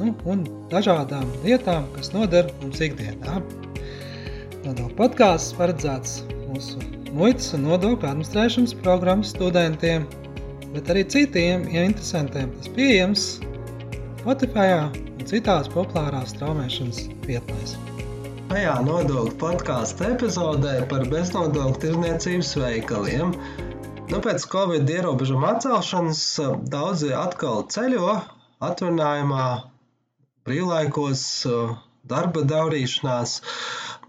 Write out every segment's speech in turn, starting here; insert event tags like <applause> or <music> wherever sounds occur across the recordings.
nu, un dažādām lietām, kas noder mums ikdienā. Nodokļu podkāsts paredzēts mūsu muitas un nodokļu administrēšanas programmas studentiem, bet arī citiem ja interesantiem. Tas pieejams Spotify un citās populārās straumēšanas vietnēs. Šajā nodokļu podkāstu epizodē par beznodokļu tirdzniecības veikaliem. Nu, pēc Covid ierobežojuma atcelšanas daudzi atkal ceļo atvaļinājumā brīvlaikos, darba darīšanās.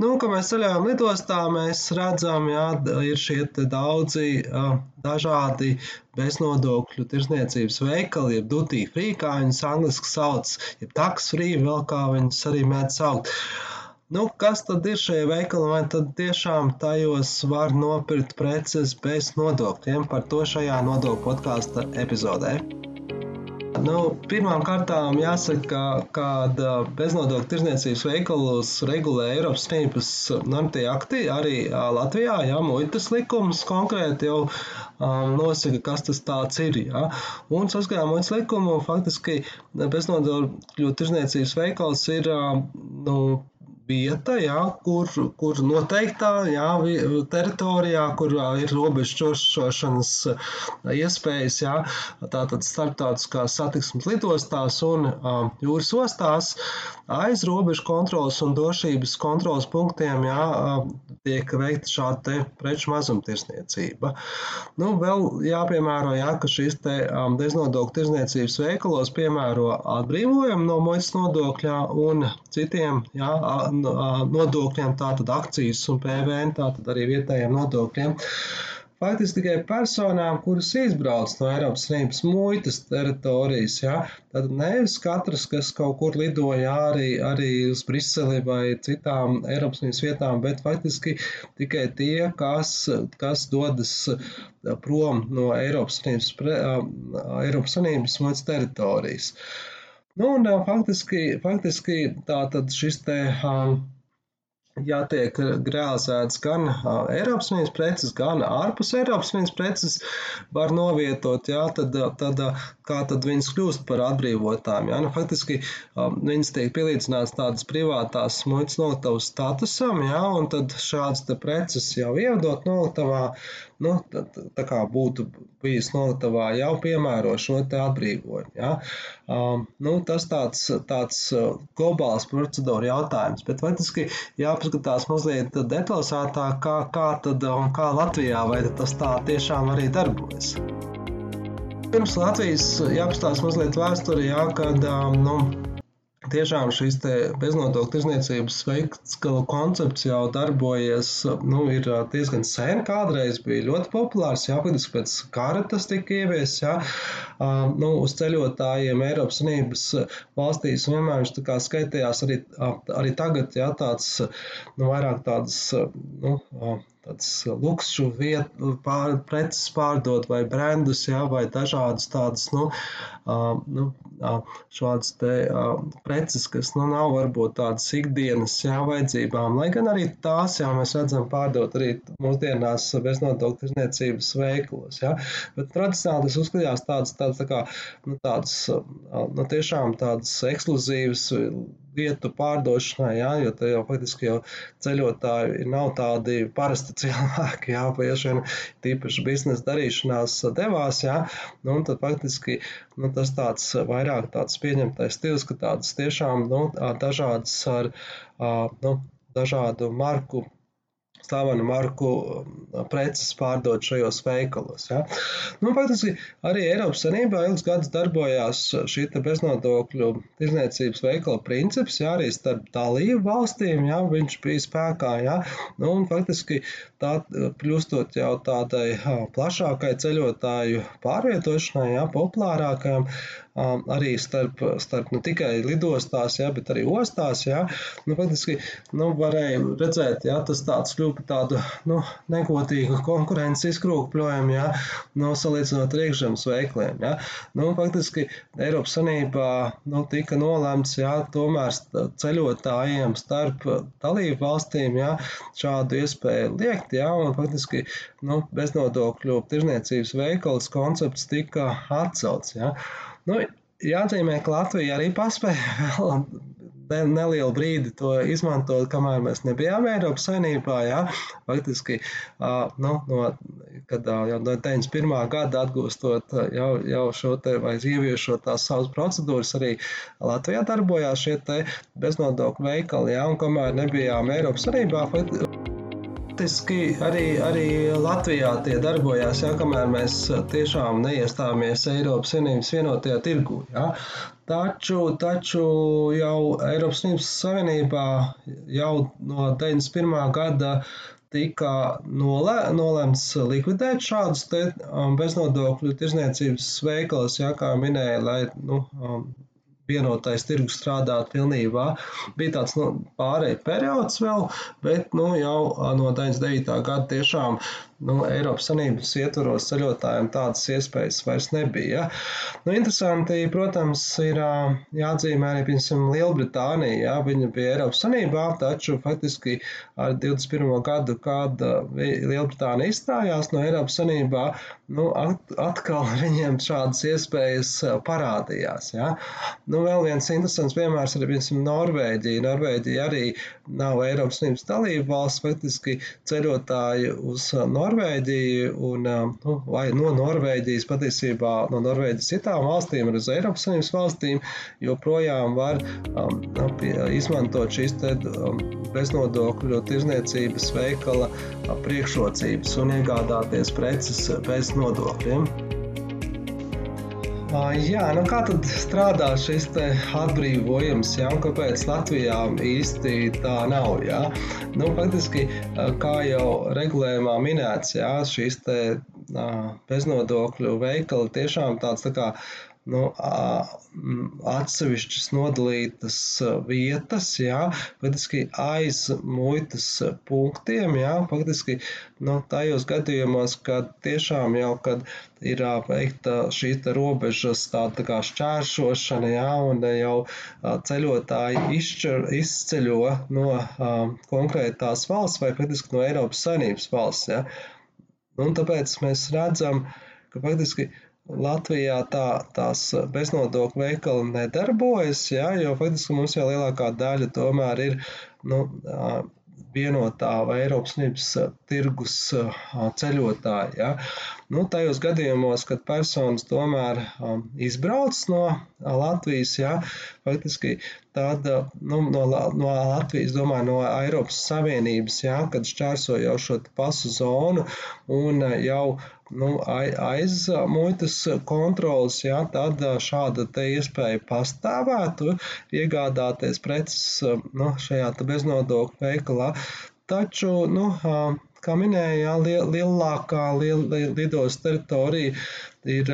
Nu, kad mēs ceļojam lidostā, mēs redzam, ka ir šie daudzi dažādi beznodokļu tirsniecības veikali, jeb duty free, kā viņus angliski sauc, jeb tax free, vēl kā viņus arī mēdz saukt. Nu, kas tad ir šie veikali, vai tad tiešām tajos var nopirkt preces bez nodokļiem? Par to šajā nodokļu podkāstu epizodē. Nu, Pirmām kārtām jāsaka, ka beznodokļu tirdzniecības veikalus regulē Eiropas Savienības normatīvi akti, arī Latvijā, ja muitas likums konkrēti jau um, nosaka, kas tas tāds ir. Ja? Un saskaņā muitas likumu faktiski beznodokļu tirdzniecības veikals ir um, nu, vieta, jā, kur, kur noteiktā jā, teritorijā, kur ir robežu čuršošanas iespējas, jā, tātad starptautiskās satiksmes lidostās un um, jūras ostās, aiz robežu kontrolas un drošības kontrolas punktiem jā, tiek veikta šāda preču mazumtirdzniecība. Nu, vēl jāpiemēro, jā, ka šīs te um, beznodokļu tirdzniecības veikalos piemēro atbrīvojumu no muitas nodokļā un citiem jā, nodokļiem, tātad akcijas un PVN, tātad arī vietējiem nodokļiem. Faktiski tikai personām, kuras izbrauc no Eiropas Savienības muitas teritorijas, ja, tad nevis katrs, kas kaut kur lidoja arī, arī uz Briseli vai citām Eiropas Savienības vietām, bet faktiski tikai tie, kas, kas dodas prom no Eiropas Savienības, Eiropas Savienības muitas teritorijas. Nu, un faktiski, faktiski tā tad šis te um, ja tiek realizēts gan Eiropas Savienības preces, gan ārpus Eiropas Savienības preces, var novietot, jā, tad, tad kā tad viņas kļūst par atbrīvotām. Jā? Nu, faktiski viņas tiek pielīdzināts tādas privātās muitas noliktavas statusam, jā, un tad šādas te preces jau ievadot noliktavā, nu, tā, tā kā būtu bijis noliktavā jau piemēro šo te atbrīvojumu. Jā? Um, nu, tas tāds, tāds globāls procedūra jautājums, bet faktiski jāpaskatās mazliet detalizētāk, kā, kā, tad, kā Latvijā, vai tas tā tiešām arī darbojas. Pirms Latvijas jāpaskatās mazliet vēsturē, jā, kad nu, Tiešām šīs beznodokļu tirzniecības veikalu koncepts jau darbojas, nu, ir diezgan sen. Kādreiz bija ļoti populārs, jā, faktiski pēc kara tas tika ieviests, jā, nu, uz ceļotājiem Eiropas Unības valstīs, vienmēr viņš skaitījās arī, arī tagad, jā, tāds, nu, vairāk tāds, nu, tāds luksu vietu, pār, preces pārdot vai brandus, jā, vai dažādas tādas, nu, uh, nu šādas te uh, preces, kas, nu, nav varbūt tādas ikdienas, jā, vajadzībām, lai gan arī tās, jā, mēs redzam pārdot arī mūsdienās beznodokļu tirzniecības veiklos, jā, bet tradicionāli tas uzskatījās tādas, tādas, tā kā, nu, tādas, nu, tiešām tādas ekskluzīvas vietu pārdošanai, jā, jo te jau faktiski jau ceļotāji nav tādi parasti <laughs> cilvēki, jā, bieži vien tīpaši biznesa darīšanās devās, jā, nu, un tad faktiski, nu, tas tāds vairāk tāds pieņemtais stils, ka tādas tiešām, nu, dažādas ar, nu, dažādu marku slavenu marku preces pārdot šajos veikalos. Ja. Nu, faktiski arī Eiropas Savienībā ilgus gadus darbojās šī beznodokļu tirdzniecības veikala princips, ja, arī starp dalību valstīm, ja, viņš bija spēkā. Ja. Nu, un faktiski tā kļūstot jau tādai plašākai ceļotāju pārvietošanai, ja, populārākajam, arī starp, starp ne tikai lidostās, ja, bet arī ostās. Ja, nu, faktiski nu, varēja redzēt, ja, tas tāds kļuva tādu nu, negotīgu konkurences izkrūkļojumu, ja, nu, salīdzinot ar iekšzemes veikliem. Ja. Nu, faktiski Eiropas Sanībā nu, tika nolēmts ja, tomēr ceļotājiem starp dalību valstīm ja, šādu iespēju liekt, ja, un faktiski nu, beznodokļu tirzniecības veikals koncepts tika atcelts. Ja. Nu, jāatzīmē, ka Latvija arī paspēja <laughs> vēl nelielu brīdi to izmantot, kamēr mēs nebijām Eiropas Savienībā. Jā. Faktiski, nu, no, kad jau no 91. gada atgūstot jau, jau šo te vai ieviešot tās savas procedūras, arī Latvijā darbojās šie te beznodokļu veikali, jā, un kamēr nebijām Eiropas Savienībā, Faktiski arī, arī Latvijā tie darbojās, ja, kamēr mēs tiešām neiestāmies Eiropas Savienības vienotajā tirgū. Ja. Taču, taču jau Eiropas Savienībā jau no 91. gada tika nolē, nolēmts likvidēt šādus te, um, beznodokļu tirzniecības veikalus, ja, kā minēja, lai nu, um, vienotais tirgus strādāt pilnībā. Bija tāds nu, pārējais periods vēl, bet nu, jau no 99. gada tiešām nu, Eiropas Savienības ietvaros ceļotājiem tādas iespējas vairs nebija. Nu, interesanti, protams, ir jāatzīmē arī, piemēram, Lielbritānija. Ja, viņa bija Eiropas Savienībā, taču faktiski ar 21. gadu, kad Lielbritānija izstājās no Eiropas Savienībā, nu, atkal <laughs> viņiem šādas iespējas parādījās. Ja. Nu, vēl viens interesants piemērs ir, piemēram, Norvēģija. Norvēģija arī nav Eiropas Savienības dalība valsts, faktiski ceļotāji uz Norvēģiju Norvēģiju un nu, vai no Norvēģijas patiesībā no Norvēģijas citām valstīm un uz Eiropas Savienības valstīm joprojām var um, nu, izmantot šīs te, um, beznodokļu tirzniecības veikala priekšrocības un iegādāties preces bez nodokļiem. Jā, nu kā tad strādā šis atbrīvojums, ja, un kāpēc Latvijā īsti tā nav? Ja? Nu, faktiski, kā jau regulējumā minēts, ja, šīs te, beznodokļu veikali tiešām tāds tā kā nu, atsevišķas nodalītas vietas, jā, faktiski aiz muitas punktiem, jā, faktiski nu, tajos gadījumos, kad tiešām jau, kad ir veikta šī robežas tā, tā kā šķēršošana, jā, un jau ceļotāji izšķir, izceļo no um, konkrētās valsts vai faktiski no Eiropas Savienības valsts, jā. Un tāpēc mēs redzam, ka faktiski uh, Latvijā tā, tās beznodokļu veikali nedarbojas, ja, jo faktiski mums jau lielākā daļa tomēr ir nu, vienotā vai Eiropas Savienības tirgus ceļotāji. Ja. Nu, tajos gadījumos, kad personas tomēr izbrauc no Latvijas, ja, faktiski tad nu, no, no Latvijas, domāju, no Eiropas Savienības, ja, kad šķērso jau šo pasu zonu un jau nu, aiz muitas kontrolas, ja, tad šāda iespēja pastāvētu iegādāties preces nu, šajā beznodokļu veikalā. Taču, nu, kā minēja, liel, lielākā liel, lidos teritorija ir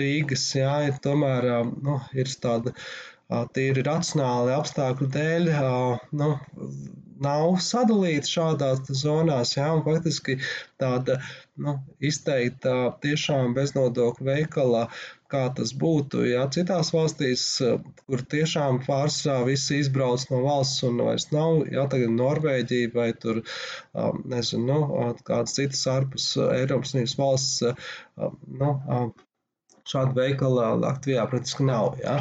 Rīgas, jā, ir tomēr nu, ir tāda tīri racionāli apstākļu dēļ. Nu, nav sadalīti šādās zonās, jā, un faktiski tāda nu, izteikta tiešām beznodokļu veikala, kā tas būtu, ja citās valstīs, kur tiešām pārsvarā visi izbrauc no valsts un vairs nav, jā, tagad Norvēģija vai tur, nezinu, nu, kādas citas ārpus Eiropas Savienības valsts, nu, šāda veikala Latvijā praktiski nav, jā.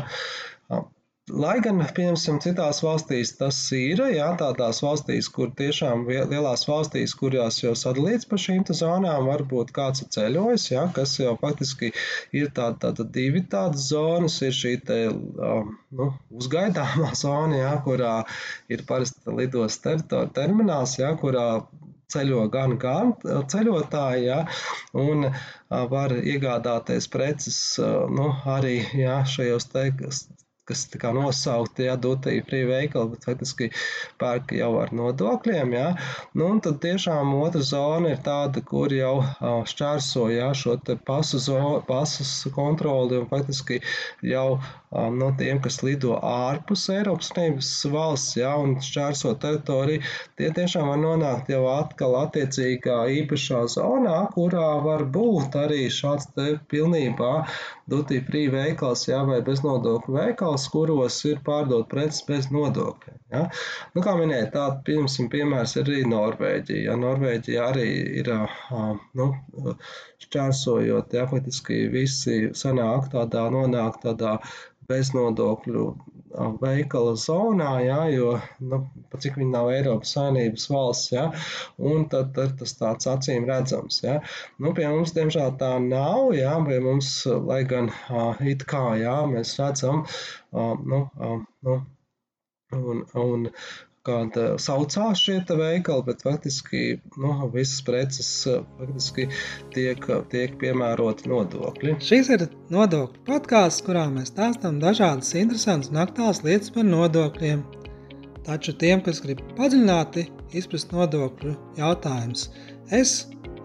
Lai gan, piemēram, citās valstīs tas ir, jā, tādās valstīs, kur tiešām lielās valstīs, kurās jau sadalīts pa šīm zonām, varbūt kāds ir ceļojis, jā, kas jau faktiski ir tāda, tāda divi tādas zonas, ir šī te, nu, uzgaidāmā <laughs> zona, jā, kurā ir parasti lidos teritorija termināls, jā, kurā ceļo gan, gan ceļotāji, ja, un var iegādāties preces nu, arī ja, šajos kas tā nosaukti, ja duty free veikali, bet faktiski pērk jau ar nodokļiem, ja. Nu, un tad tiešām otra zona ir tāda, kur jau šķērso, ja, šo te pasu, pasas kontroli un faktiski jau no tiem, kas lido ārpus Eiropas Savienības valsts, ja, un šķērso teritoriju, tie tiešām var nonākt jau atkal attiecīgā īpašā zonā, kurā var būt arī šāds te pilnībā duty free veikals, ja, vai beznodokļu veikals, kuros ir pārdot preces bez nodokļiem. Ja. Nu, kā minēja, tāda, piemēram, piemērs ir arī Norvēģija. Ja. Norvēģija arī ir, nu, šķērsojot, ja, faktiski visi sanāk tādā, nonāk tādā beznodokļu veikala zonā, jā, jo, nu, pat cik viņi nav Eiropas Savienības valsts, jā, un tad, tad tas tāds acīm redzams, jā. Nu, pie mums, diemžēl, tā nav, jā, pie mums, lai gan it kā, jā, mēs redzam, nu, nu, un, un kāda saucās šie veikali, bet faktiski nu, visas preces faktiski tiek, tiek piemēroti nodokļi. Šis ir nodokļu podkāsts, kurā mēs stāstām dažādas interesantas un aktuālas lietas par nodokļiem. Taču tiem, kas grib padziļināti izprast nodokļu jautājumus, es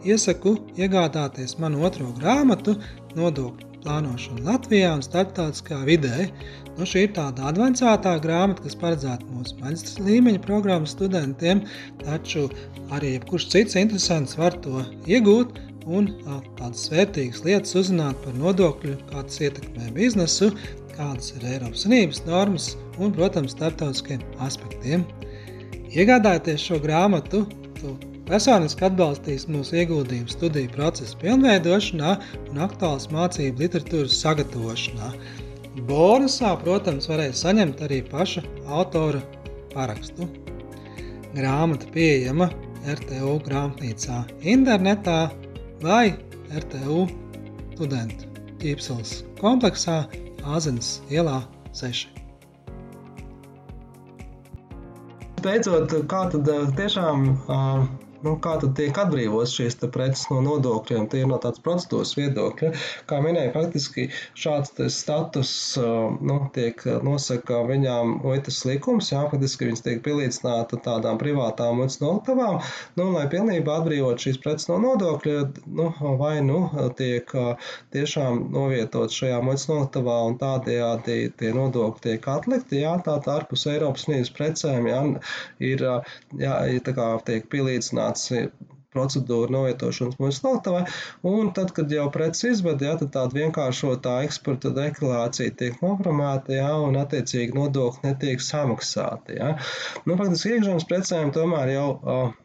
iesaku iegādāties manu otro grāmatu Nodokļu plānošana Latvijā un starptautiskā vidē. Nu, šī ir tāda avansētā grāmata, kas paredzēta mūsu maģistra līmeņa programmas studentiem, taču arī jebkurš cits interesants var to iegūt un tādas vērtīgas lietas uzzināt par nodokļu, kā tas ietekmē biznesu, kādas ir Eiropas Savienības normas un, protams, starptautiskiem aspektiem. Iegādājieties šo grāmatu, tu Personiski atbalstīs mūsu ieguldījumu studiju procesa pilnveidošanā un aktuālas mācību literatūras sagatavošanā. Bonusā, protams, varēs saņemt arī paša autora parakstu. Grāmata pieejama RTU grāmatnīcā internetā vai RTU studentu ķīpseles kompleksā Āzenes ielā 6. Beidzot, kā tad tiešām uh, Nu, kā tad tiek atbrīvotas šīs preces no nodokļiem? Tie ir no tādas procedūras viedokļa. Kā minēja, faktiski šāds status nu, tiek nosaka viņām muitas likums. Jā, faktiski viņas tiek pielīdzināta tādām privātām muitas noliktavām. Nu, lai pilnībā atbrīvot šīs preces no nodokļa, nu, vai nu tiek tiešām novietot šajā muitas noliktavā un tādējādi tie nodokļi tiek atlikti. Jā, tā tā ārpus Eiropas Savienības precēm jā, ir jā, tā kā tiek pielīdzināta tāds procedūra novietošanas mūsu noliktavā. Un tad, kad jau preci izved, jā, tad tāda vienkāršotā eksporta deklarācija tiek nopromēta, jā, un attiecīgi nodokļi netiek samaksāti. Jā. Nu, faktiski iekšzemes precēm tomēr jau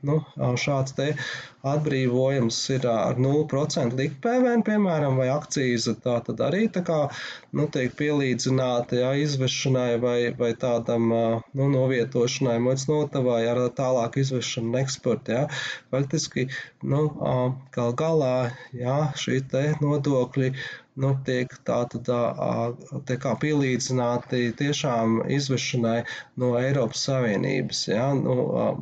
nu, šāds te atbrīvojums ir ar 0% likt PVN, piemēram, vai akcīza, tā tad arī tā kā, nu, tiek pielīdzināta, jā, izvešanai vai, vai tādam, nu, novietošanai muitas notavai ar tālāk izvešanu un eksportu, jā. Faktiski, nu, gal galā, jā, šī te nodokļi nu, tiek tātad tā kā pielīdzināti tiešām izvešanai no Eiropas Savienības, ja, no,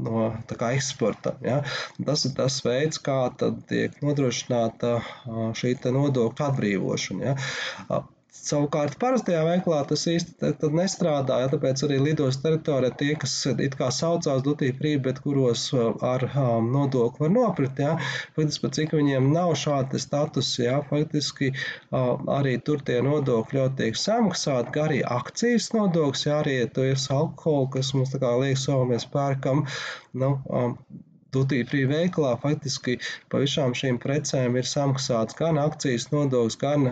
no tā kā eksporta. Ja. Tas ir tas veids, kā tiek nodrošināta šī nodokļu atbrīvošana. Ja. Savukārt, parastajā veiklā tas īsti nestrādā, ja, tāpēc arī lidos teritorijā tie, kas it kā saucās duty free, bet kuros uh, ar um, nodokli var nopirkt, ja, faktiski, pat cik viņiem nav šādi statusi, ja, faktiski uh, arī tur tie nodokļi jau tiek samaksāti, kā arī akcijas nodoklis, ja arī to ir alkoholu, kas mums tā kā liekas, o, mēs pērkam, nu, um, duty free veikalā faktiski par visām šīm precēm ir samaksāts gan akcijas nodoklis, gan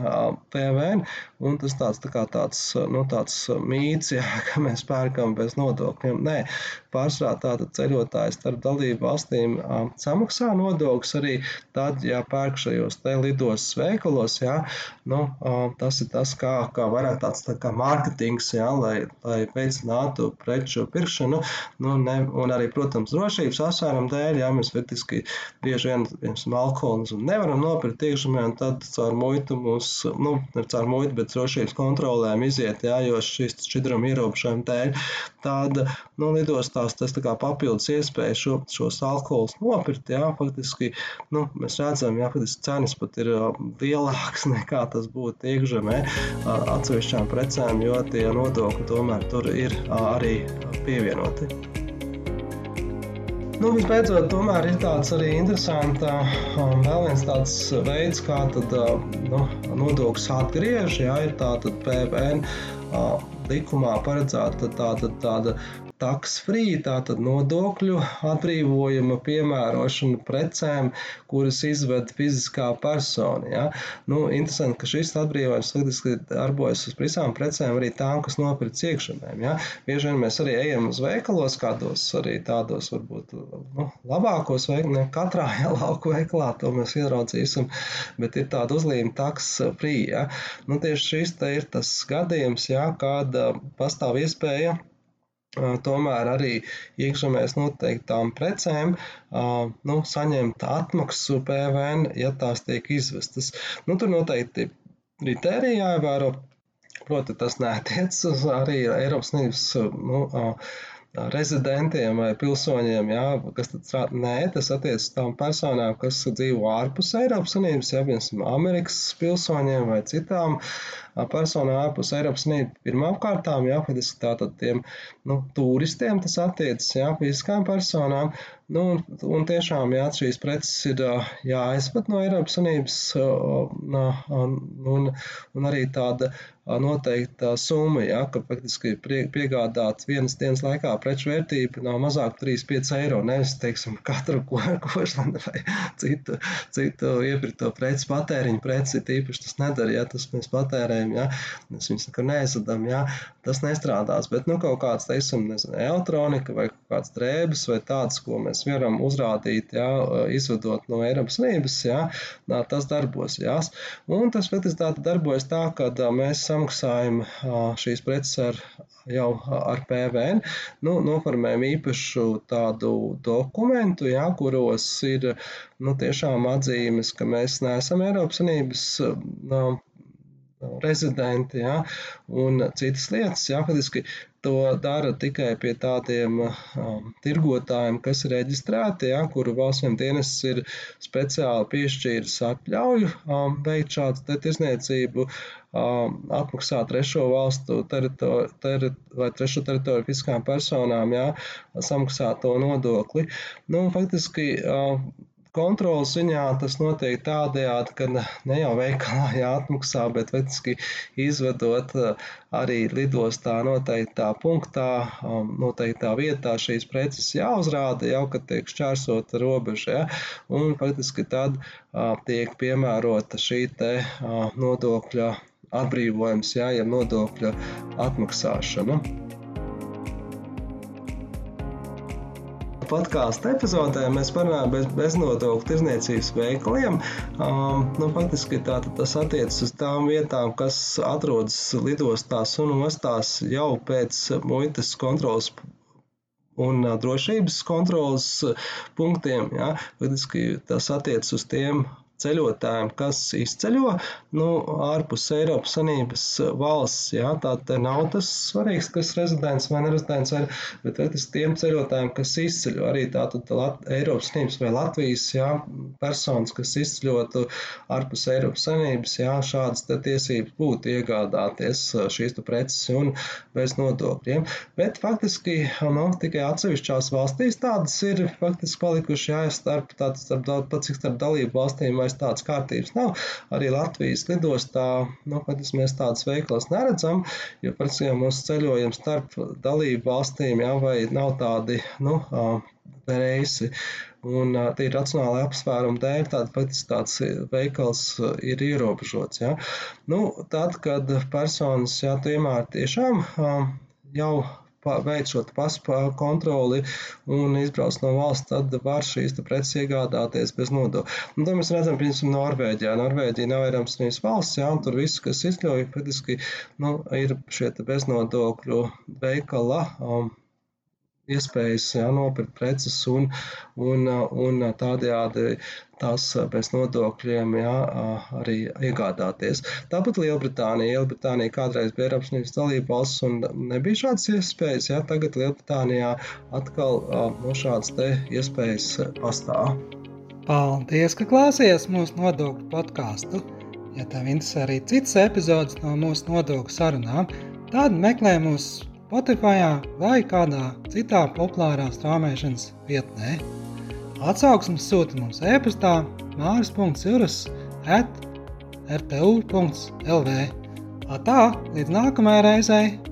PVN. Un tas tāds, tā kā tāds, nu, tāds mīts, jā, <laughs> ka mēs pērkam bez nodokļiem. Nē, pārsvarā tātad ceļotājs starp dalību valstīm samaksā nodokļus arī tad, ja pērk šajos te lidos veikalos, jā, nu, tas ir tas, kā, kā vairāk tāds tā kā mārketings, jā, lai, lai veicinātu preču pirkšanu, nu, ne, un arī, protams, drošības asvērumu dēļ jā, mēs faktiski bieži vien, piemēram, alkoholu nevaram nopirkt iekšzemē, un tad caur muitu mūs, nu, ne caur muitu, bet drošības kontrolēm iziet, jā, jo šīs šķidruma ierobežojuma dēļ. Tāda, nu, lidostās tas tā kā papildus iespēja šo, šos alkoholus nopirkt, jā, faktiski, nu, mēs redzam, jā, faktiski cenas pat ir lielākas <laughs> nekā tas būtu iekšzemē atsevišķām precēm, jo tie nodokļi tomēr tur ir arī pievienoti. Nu, visbeidzot, tomēr ir tāds arī interesants, vēl viens tāds veids, kā tad, nu, nodoklis atgriež, jā, ir tātad PVN likumā paredzēta tāda, tāda taks free, tātad nodokļu atbrīvojuma piemērošana precēm, kuras izved fiziskā persona. Ja? Nu, interesanti, ka šis atbrīvojums faktiski darbojas uz visām precēm, arī tām, kas nopirkt iekšzemēm. Ja? Bieži vien mēs arī ejam uz veikalos, kādos arī tādos varbūt nu, labākos veikalos, katrā ja, lauku veikalā to mēs ieraudzīsim, bet ir tāda uzlīme taks free. Ja? Nu, tieši šis te ir tas gadījums, ja, kad pastāv iespēja tomēr arī iekšzemēs noteiktām precēm nu, saņemt atmaksu PVN, ja tās tiek izvestas. Nu, tur noteikti kritērija jāievēro. Proti, tas neatiecas arī Eiropas Savienības nu, rezidentiem vai pilsoņiem, jā, kas tad strādā. Nē, tas attiecas uz tām personām, kas dzīvo ārpus Eiropas Savienības, ja piemēram Amerikas pilsoņiem vai citām personām ārpus Eiropas Savienības. Pirmām kārtām, jā, faktiski tātad tiem nu, turistiem tas attiecas, jā, fiziskām personām. Nu, un tiešām, jā, šīs preces ir jāaizpad no Eiropas Savienības, un, un arī tāda noteikta summa, ja, ka faktiski piegādāt vienas dienas laikā preču vērtība nav mazāk 3-5 eiro. Nevis, teiksim, katru košanu <laughs> vai citu, citu iepirkto preci, patēriņu preci, tīpaši tas nedara, ja tas mēs patērējam, ja, mēs viņus nekad neizsadam, ja, tas nestrādās. Bet, nu, kaut kāds, teiksim, nezinu, elektronika vai kaut kāds drēbes vai tāds, ko mēs varam uzrādīt, ja, izvedot no Eiropas Savienības, ja, tas darbosies. Un tas tā darbojas tā, ka mēs samaksājam šīs preces ar, jau ar PVN, nu, noformējam īpašu tādu dokumentu, jā, kuros ir nu, tiešām atzīmes, ka mēs neesam Eiropas Sanības rezidenti, ja, un citas lietas. Ja, faktiski to dara tikai pie tādiem um, tirgotājiem, kas ir reģistrēti, ja, kuru valsts dienas ir speciāli piešķīris atļauju um, veikt šādu tirzniecību, um, atmaksāt trešo valstu teritori, teri, vai trešo teritoriju fiskām personām, ja, samaksāt to nodokli. Nu, faktiski, um, Kontrolas ziņā tas notiek tādējādi, ka ne jau veikalā jāatmaksā, bet faktiski izvedot eh, arī lidostā noteiktā punktā, um, noteiktā vietā šīs preces jāuzrāda jau, kad tiek šķērsota robeža, ja? un faktiski tad uh, tiek piemērota šī te uh, nodokļa atbrīvojums, jā, ja nodokļa atmaksāšana. Podkāstu epizodē mēs parunājam bez, beznodokļu tirzniecības veikaliem. Um, nu, faktiski tā, tas attiecas uz tām vietām, kas atrodas lidostās un ostās jau pēc muitas kontrolas un drošības kontrolas punktiem. Ja? Faktiski tas attiecas uz tiem ceļotājiem, kas izceļo nu, ārpus Eiropas Savienības valsts. Jā, tā nav tas svarīgs, kas rezidents vai nerezidents, vai, bet tas tiem ceļotājiem, kas izceļo arī tātad Eiropas Savienības vai Latvijas jā, personas, kas izceļotu ārpus Eiropas Savienības, jā, šādas tiesības būtu iegādāties šīs preces un bez nodokļiem. Bet faktiski nu, tikai atsevišķās valstīs tādas ir faktiski palikuši jā, starp, tātad, starp, pat cik starp dalību valstīm vai vairs tādas kārtības nav. Arī Latvijas lidostā nu, mēs tādas veiklas neredzam, jo parasti mūsu ceļojums starp dalību valstīm jau vai nav tādi nu, reisi. Un tie ir racionāli apsvērumi dēļ, tāda faktiski tāds veikals ir ierobežots. Ja? Nu, tad, kad personas, ja tomēr tiešām jau veic šo pasu kontroli un izbrauc no valsts, tad var šīs preces iegādāties bez nodokļa. Un to mēs redzam, piemēram, Norvēģijā. Norvēģija nav Eiropas valsts, jā, un tur viss, kas izļauj, faktiski nu, ir šie beznodokļu veikala. Um, iespējas jā, nopirkt preces un, un, un tādējādi tās bez nodokļiem jā, arī iegādāties. Tāpat Lielbritānija. Lielbritānija kādreiz bija Eiropas Savienības dalība valsts un nebija šādas iespējas. Jā, tagad Lielbritānijā atkal no šādas iespējas pastāv. Paldies, ka klausījāties mūsu nodokļu podkāstu. Ja tev interesē arī citas epizodes no mūsu nodokļu sarunām, tad meklē mūsu Spotify vai kādā citā populārā strāmošanas vietnē. Atsauksmes sūta mums e-pastā māris.cirus at rtu.lv. Tā, līdz nākamajai reizei!